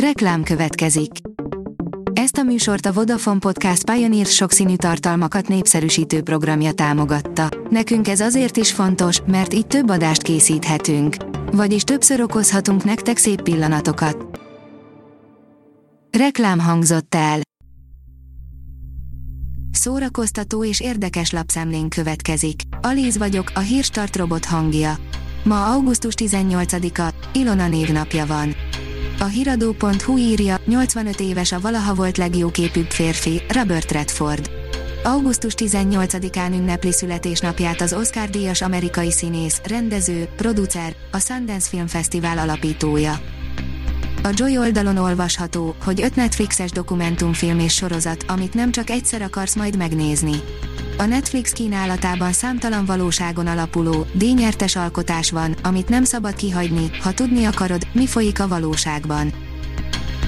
Reklám következik. Ezt a műsort a Vodafone Podcast Pioneer sokszínű tartalmakat népszerűsítő programja támogatta. Nekünk ez azért is fontos, mert így több adást készíthetünk. Vagyis többször okozhatunk nektek szép pillanatokat. Reklám hangzott el. Szórakoztató és érdekes lapszemlén következik. Alíz vagyok, a hírstart robot hangja. Ma augusztus 18-a, Ilona névnapja van. A hiradó.hu írja, 85 éves a valaha volt legjóképűbb férfi, Robert Redford. Augusztus 18-án ünnepli születésnapját az Oscar-díjas amerikai színész, rendező, producer, a Sundance Film Festival alapítója. A Joy oldalon olvasható, hogy öt Netflixes dokumentumfilm és sorozat, amit nem csak egyszer akarsz majd megnézni. A Netflix kínálatában számtalan valóságon alapuló, díjnyertes alkotás van, amit nem szabad kihagyni, ha tudni akarod, mi folyik a valóságban.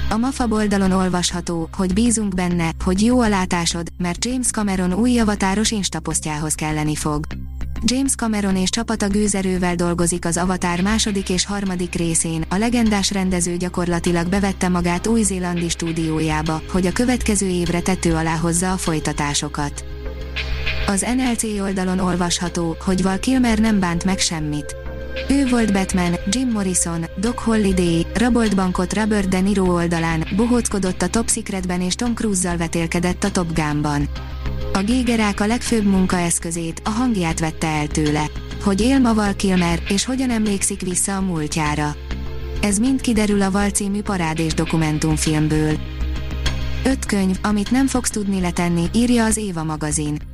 A MAFA oldalon olvasható, hogy bízunk benne, hogy jó a látásod, mert James Cameron új javatáros instaposztjához kelleni fog. James Cameron és csapata gőzerővel dolgozik az Avatar második és harmadik részén, a legendás rendező gyakorlatilag bevette magát új-zélandi stúdiójába, hogy a következő évre tető alá hozza a folytatásokat. Az NLC oldalon olvasható, hogy Val Kilmer nem bánt meg semmit. Ő volt Batman, Jim Morrison, Doc Holliday, rabolt bankot Robert De Niro oldalán, bohóckodott a Top Secretben és Tom Cruise-zal vetélkedett a Top Gun-ban. A gégerák a legfőbb munkaeszközét, a hangját vette el tőle. Hogy él ma Val Kilmer, és hogyan emlékszik vissza a múltjára. Ez mind kiderül a Val című parádés dokumentumfilmből. Öt könyv, amit nem fogsz tudni letenni, írja az Éva magazin.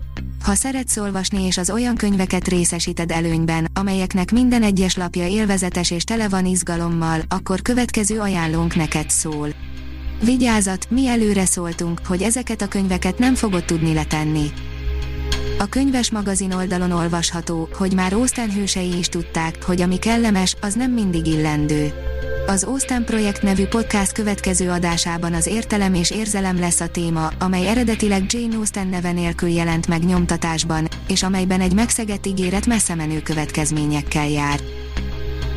Ha szeretsz olvasni és az olyan könyveket részesíted előnyben, amelyeknek minden egyes lapja élvezetes és tele van izgalommal, akkor következő ajánlónk neked szól. Vigyázat, mi előre szóltunk, hogy ezeket a könyveket nem fogod tudni letenni. A könyves magazin oldalon olvasható, hogy már Ósztán hősei is tudták, hogy ami kellemes, az nem mindig illendő. Az Ósztán Projekt nevű podcast következő adásában az értelem és érzelem lesz a téma, amely eredetileg Jane Austen neve nélkül jelent meg nyomtatásban, és amelyben egy megszegett ígéret messze menő következményekkel jár.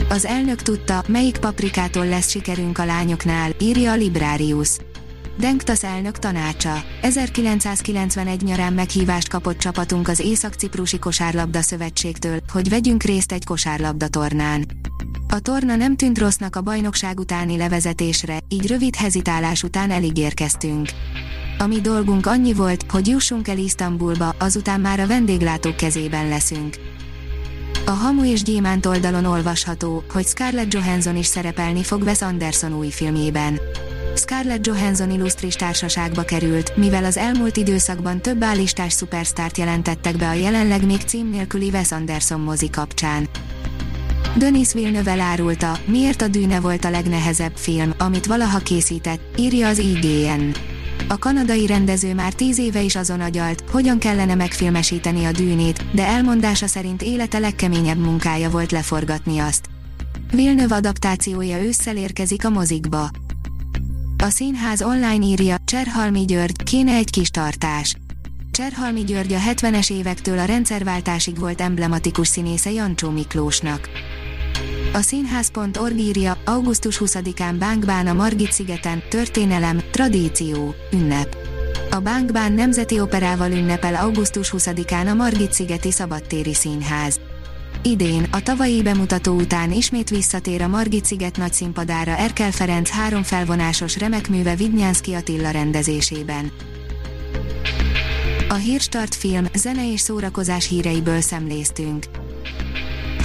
Az elnök tudta, melyik paprikától lesz sikerünk a lányoknál, írja a Librarius. Denktasz elnök tanácsa. 1991 nyarán meghívást kapott csapatunk az Észak-Ciprusi Kosárlabda Szövetségtől, hogy vegyünk részt egy kosárlabda tornán. A torna nem tűnt rossznak a bajnokság utáni levezetésre, így rövid hezitálás után elég érkeztünk. A mi dolgunk annyi volt, hogy jussunk el Isztambulba, azután már a vendéglátók kezében leszünk. A Hamu és Gyémánt oldalon olvasható, hogy Scarlett Johansson is szerepelni fog Wes Anderson új filmjében. Scarlett Johansson illusztris társaságba került, mivel az elmúlt időszakban több állistás szupersztárt jelentettek be a jelenleg még cím nélküli Wes Anderson mozi kapcsán. Denis Villeneuve elárulta, miért a Dűne volt a legnehezebb film, amit valaha készített, írja az IGN. A kanadai rendező már tíz éve is azon agyalt, hogyan kellene megfilmesíteni a dűnét, de elmondása szerint élete legkeményebb munkája volt leforgatni azt. Villeneuve adaptációja ősszel érkezik a mozikba. A színház online írja, Cserhalmi György, kéne egy kis tartás. Cserhalmi György a 70-es évektől a rendszerváltásig volt emblematikus színésze Jancsó Miklósnak. A színház.org írja, augusztus 20-án Bánkbán a Margit szigeten, történelem, tradíció, ünnep. A Bánkbán Nemzeti Operával ünnepel augusztus 20-án a Margit szigeti Szabadtéri Színház. Idén, a tavalyi bemutató után ismét visszatér a Margit sziget nagyszínpadára Erkel Ferenc három felvonásos remekműve Vidnyánszki Attila rendezésében. A Hírstart film, zene és szórakozás híreiből szemléztünk.